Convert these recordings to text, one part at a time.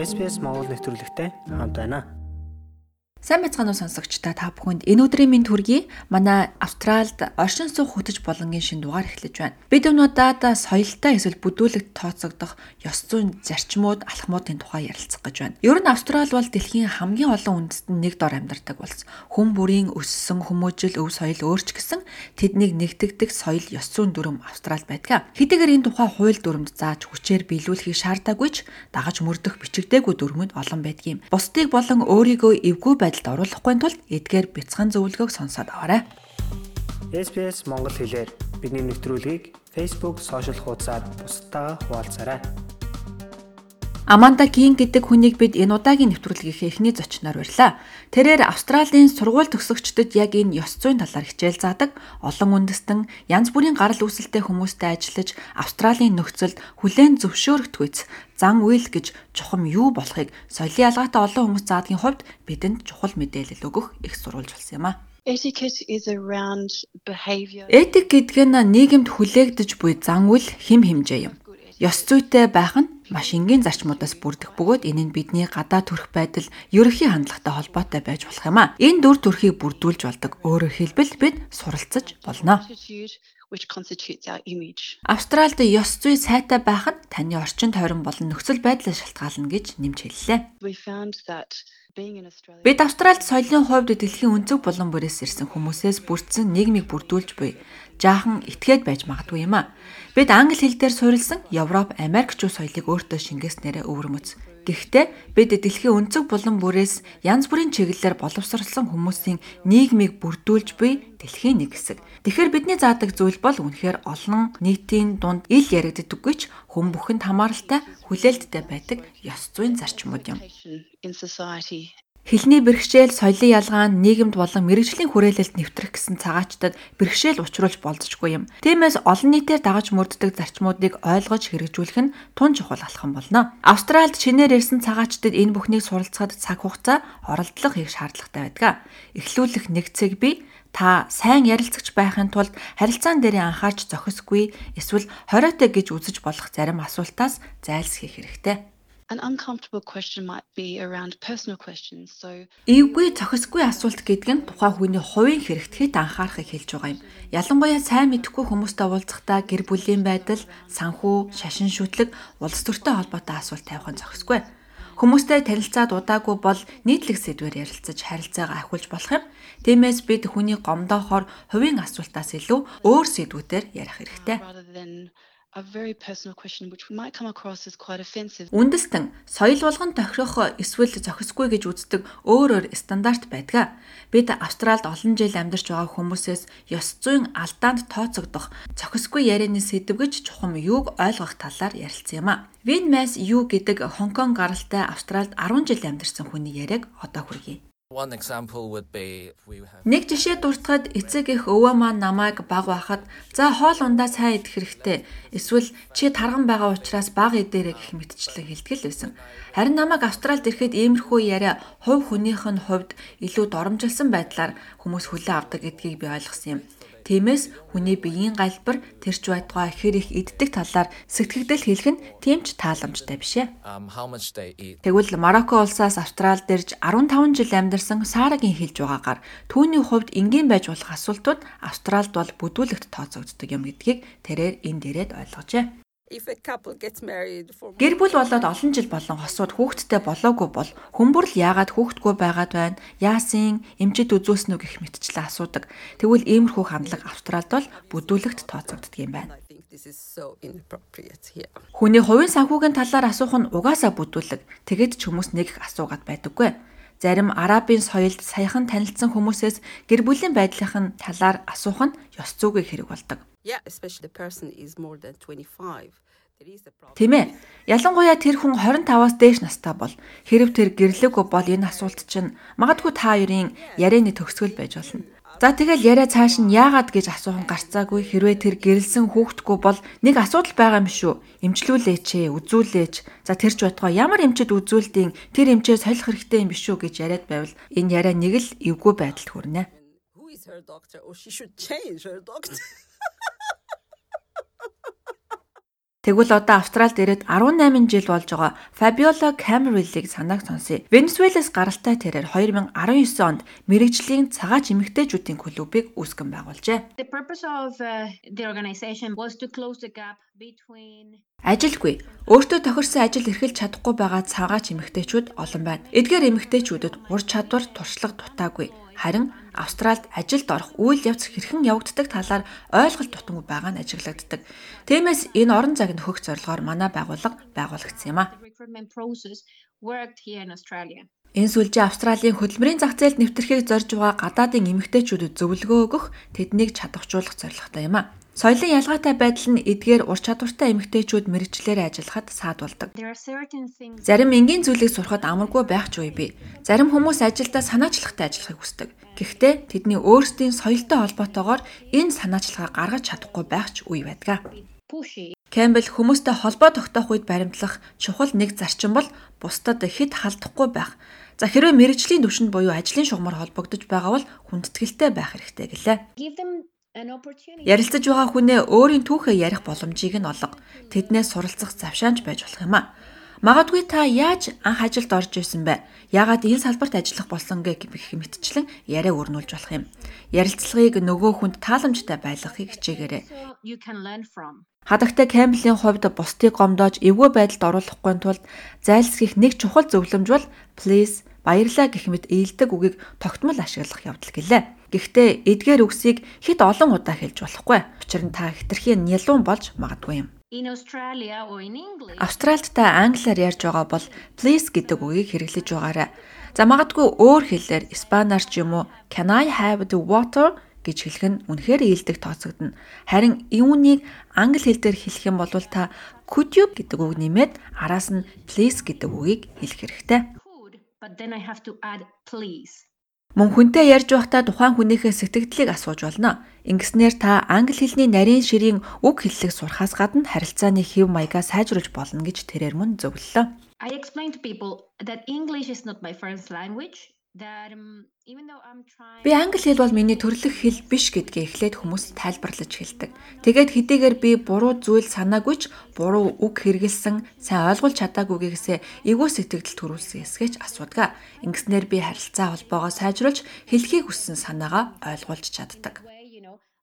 SPS Монгол нэвтрүүлэгтэй хамт байна. Сайн мэцгааны сонсогчдаа та бүхэнд энэ өдрийн минь төргий манай Австралид оршин суух хөтөж болонгийн шин дугаар эхлэж байна. Бид өнөөдөр соёлтой эсвэл бүдүүлэгт тооцогдох ёс зүйн зарчмууд, алхмуудын тухай ярилцах гэж байна. Ер нь Австрал бол дэлхийн хамгийн олон үндэстэн нэг дор амьдардаг болсон. Хүн бүрийн өссөн хүмүүжил, өв соёл өөрч гисэн тэднийг нэгтгэдэг соёл ёс зүйн дүрм Австрал байдаг. Хэдийгээр энэ тухай хууль дүрмд зааж хүчээр биелүүлэхийг шаардаагүй ч дагаж мөрдөх бичигдээгүй дүрмүүд олон байдгийм. Бусдыг болон өөрийгөө эвгүй байдалд оруулахгүй тулд эдгээр бяцхан зөвлөгөөг сонсоод аваарай. SPS Монгол хэлээр бидний нэвтрүүлгийг Facebook сошиал хуудасаар бусдаа хуваалцаарай. Аманда Кин гэдэг хүнийг бид энэ удаагийн нэвтрүүлгийнхээ эхний зочноор барьлаа. Тэрээр Австралийн сургууль төгсөгчдөд яг энэ ёс зүйн талаар хичээл заадаг, олон үндэстэн янз бүрийн гарал үүсэлтэй хүмүүстэй ажиллаж Австралийн нөхцөлд хүлээн зөвшөөрөгдгүйц зан үйл гэж чухам юу болохыг соёлын ялгаатай олон хүмүүс заадгийн хувьд бидэнд чухал мэдээлэл өгөх их сурвалж болсон юм а. Etiquette is around behavior. Этик гэдэг нь нийгэмд хүлээгдэж буй зан үйл, хэм хэмжээ юм. Ёс зүйтэй байх нь маш энгийн зарчмуудаас бүрдэх бөгөөд энэ нь бидний гадаа төрх байдал, ерөнхий хандлагатай холбоотой байж болох юм а. Энэ дүр төрхийг бүрдүүлж болдог. Өөрөөр хэлбэл бид суралцаж болно. which constitutes our image. Австралид ёс зүй сайтай байх нь таны орчин тойрон болон нөхцөл байдлаас шалтгаална гэж нэмж хэллээ. We found that Бид Австралид соёлын хувьд дэлхийн өнцөг болон бүрээс ирсэн хүмүүсээс бүрдсэн нийгмийг бүрдүүлж буй жаахан этгээд байж магадгүй юм а. Бид англи хэл дээр суурилсан Европ, Америкчуу соёлыг өөртөө шингээснээрээ өвөрмөц. Гэхдээ бид дэлхийн өнцөг болон бүрээс янз бүрийн чиглэлээр боловсролсон хүмүүсийн нийгмийг бүрдүүлж буй дэлхийн нэг хэсэг. Тэгэхээр бидний заадаг зүйл бол үнэхээр олон нийтийн дунд ил яригддаггүй ч хүн бүхэнд хамааралтай хүлээлттэй байдаг ёс зүйн зарчмууд юм. Хэлний бэрхшээл, соёлын ялгаа нь нийгэмд болон мэрэгжлийн хүрээлэлд нэвтрэх гэсэн цагаачтад бэрхшээл учруулж болзошгүй юм. Тиймээс олон нийтээр дагаж мөрддөг зарчмуудыг ойлгож хэрэгжүүлэх нь тун чухал алхам болно. Австральд шинээр ирсэн цагаачтад энэ бүхнийг суралцахад цаг хугацаа оролдлого хийх шаардлагатай байдаг. Эхлүүлэх нэг цэг бий та сайн ярилцагч байхын тулд харилцаан дээр анхаарч зохисгүй эсвэл хориотой гэж үзэж болох зарим асуултаас зайлсхийх хэрэгтэй. An uncomfortable question might be around personal questions. So Эвгүй зохисгүй асуулт гэдэг нь тухайн хүний хувийн хэрэгтэд анхаарахыг хэлж байгаа юм. Ялангуяа сайн мэдэхгүй хүмүүстэй уулзахдаа гэр бүлийн байдал, санхүү, шашин шүтлэг, улс төртэй холбоотой асуулт тавих нь зохисгүй. Хүмүүстэй танилцаад удаагүй бол нийтлэг сэдвээр ярилцаж харилцаагаа ахиулж болох юм. Тиймээс бид хүний гомдоохоор хувийн асуултаас илүү өөр сэдвүүдээр ярих хэрэгтэй. Үндэстэн соёл болгон тохирох эсвэл зохисгүй гэж үздэг өөр өөр стандарт байдаг. Бид Австралид олон жил амьдарч байгаа хүмүүсээс ёс зүйн алдаанд тооцогдох зохисгүй ярианы сэдв гэж чухам юуг ойлгох талаар ярилцсан юм а. Вин Мэс юу гэдэг Хонконг гаралтай Австралид 10 жил амьдарсан хүний яриаг одоо хүргэе. Нэг жишээ дуртахад эцэг их өвөө маань намайг баг байхад за хоол ундаа сайн идэх хэрэгтэй. Эсвэл чи тарган байгаа учраас баг идээрэй гэх мэтчлэн хэлтгэл байсан. Харин намайг Австралид ирэхэд иймэрхүү яриа хувь хүнийх нь хувьд илүү доромжилсан байдлаар хүмүүс хүлээн авдаг гэдгийг би ойлгосон юм. Тиймээс хүний биеийн галбар тэрч байтугай хэр их иддэг талаар сэтгэгдэл хэлэх нь тийм ч тааламжтай биш ээ. um. Тэгвэл Марокко улсаас Австралид ирж 15 жил амьдарсан Сарагийн хэлж байгаагаар түүний хувьд энгийн байж болох асуултууд Австралид бол бүдүүлэгт тооцогддог юм гэдгийг тэрээр энэ дээрээд ойлгожээ. If a couple gets married for Гэр бүл болоод олон жил болон хосууд хүүхэдтэй болоогүй бол хүмүүрл яагаад хүүхэдгүй байгаад байна? Яасын эмчит үзүүлсэн үү гэх мэтчлэн асуудаг. Тэгвэл иймэрхүү хандлага Австралид бол бүдүүлэгт тооцогддог юм байна. Хүний хувийн санхүүгийн талаар асуух нь угаасаа бүдүүлэг. Тэгэд ч хүмүүс нэг их асуугаад байдаггүй. Зарим арабын соёлд саяхан танилцсан хүмүүсээс гэр бүлийн байдлынхын талаар асуух нь ёс зүйн хэрэг болдог. Yeah, especially the person is more than 25. There is a problem. Тийм ээ. Ялангуяа тэр хүн 25-аас дээш настай бол хэрв тэр гэрлээгүй бол энэ асуулт чинь магадгүй та хоёрын ярианы төгсгөл байж болно. За тэгэл яриа цааш нь яагаад гэж асуухан гарцаагүй хэрвээ тэр гэрэлсэн хүүхдгүй бол нэг асуудал байгаа юм шүү. Имжлүүлээч ээ, үзүүлээч. За тэр ч байтугай ямар эмчэд үзүүлдیں тэр эмчээ солих хэрэгтэй юм биш үү гэж яриад байвал энэ яриа нэг л эвгүй байдалд хүрнэ. Тэгвэл одоо Австралид ирээд 18 жил болж байгаа Fabiola Camarilla-г санааг сонсъё. Венесуэлээс гаралтай тэрээр 2019 онд мэрэгжлийн цагаач эмэгтэйчүүдийн клубыг үүсгэн байгуулжээ. The purpose of uh, the organization was to close the gap between Ажилгүй. Өөртөө тохирсон ажил эрхэлж чадахгүй байгаа цагаач эмэгтэйчүүд олон байна. Эдгээр эмэгтэйчүүдэд ур чадвар туршлага дутаагүй. Харин Австральд ажилд орох үйл явц хэрхэн явагддаг талаар ойлголт дутамгүй байгаа нь ажиглагддаг. Тиймээс энэ орон зайг нөхөх зорилгоор манай байгууллага байгуулагдсан юм а. Энэ сүлжээ Австралийн хөдөлмөрийн зах зээлд нэвтрэхийг зорж байгаа гадаадын эмэгтэйчүүдэд зөвлөгөө өгөх, тэднийг чадваржуулах зорилготой юм а. Соёлын ялгаатай байдал нь эдгээр ур чадвартай эмэгтэйчүүд мэрэгчлэрээ ажиллахад certain things Зарим энгийн зүйлийг сурахад амаргүй байх ч үе бий. Зарим хүмүүс ажилдаа санаачлагтай ажиллахыг хүсдэг. Гэхдээ тэдний өөрсдийн соёлтой холбоотойгоор энэ санаачлагаа гаргаж чадахгүй байх ч үе байдаг. Кэмбл хүмүүстэй холбоо тогтоох үед баримтлах чухал нэг зарчим бол бусдад хэд халдахгүй байх. За хэрвээ мэрэгжлийн түвшинд буюу ажлын шугамар холбогдож байгаа бол хүндэтгэлтэй байх хэрэгтэй гэлээ. Ярилцаж байгаа хүнээ өөрийн түүхээ ярих боломжийг нь олго. Тэднээс суралцах завшаанч байж болох юм а. Магадгүй та яаж анх ажилд орж исэн бэ? Яагаад энэ салбарт ажиллах болсон гэх мэтчлэн яриа өрнүүлж болох юм. Ярилцлагыг нөгөө хүнд тааламжтай байлгахыг хичээгээрэй. Хадагтай Кэмблийн хувьд бусдыг гомдоож эвгүй байдалд оруулахгүй тулд зайлсхийх нэг чухал зөвлөмж бол please баярлаа гэх мэт ээлдэг үгийг тогтмол ашиглах явдал гэлээ. Гэхдээ эдгээр үгсийг хэд олон удаа хэлж болохгүй. Учир нь та хитрхийн нялуун болж магадгүй юм. Австральд та англиар ярьж байгаа бол please гэдэг үгийг хэрэглэж байгаарай. За магадгүй өөр хэлээр испаниар ч юм уу can I have the water гэж хэлэх нь үнэхээр ээлдэг тооцогдно. Харин үүнийг англи хэл дээр хэлэх юм бол та could you гэдэг үг нэмээд араас нь please гэдэг үгийг хэлэх хэрэгтэй. but then I have to add please. Мөн хүнтэй ярьж байхдаа тухайн хүнийхээ сэтгэгдлийг асууж болно. Ингэснээр та англи хэлний нарийн ширийн үг хэллэг сурахаас гадна харилцааны хэв маягаа сайжруулж болно гэж тэрээр мөн зөвлөлөө. I explain to people that English is not my first language. Um, Би англи хэл бол миний төрөлх хэл биш гэдгээ эхлээд хүмүүс тайлбарлаж хэлдэг. Тэгээд хэдийгээр би буруу зүйл санаагүй ч буруу үг хэрэгэлсэн, сайн ойлгуулж чадаагүйгээсээ эвгүй сэтгэл төрүүлсэн эсгээч асуудаг. Ингэснээр би харилцаа холбоогоо сайжруулж хэлхийг хүссэн санаагаа ойлгуулж чаддаг.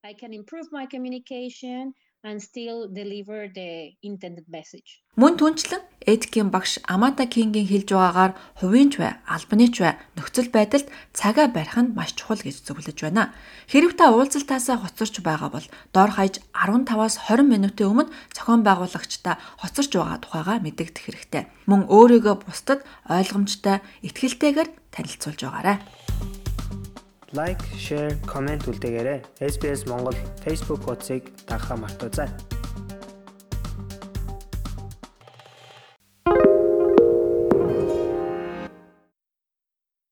I can improve my communication and still deliver the intended message. Мөн түнчлэн Эдкийн багш Амата Кингийн хэлж байгаагаар хувийн ч бай, албаны ч бай нөхцөл байдалд цагаа барих нь маш чухал гэж зөвлөж байна. Хэрв та уулзалтаасаа хоцорч байгаа бол доор хаяж 15-аас 20 минутын өмнө зохион байгуулагчдаа хоцорч байгаа тухайга мэдэгдэх хэрэгтэй. Мөн өөрийгөө бусдад ойлгомжтой, ихтгэлтэйгээр танилцуулж байгаарай. Лайк, шеэр, комент үлдээгээрэй. SBS Монгол Facebook хуудсыг дагахаа мартаоцай.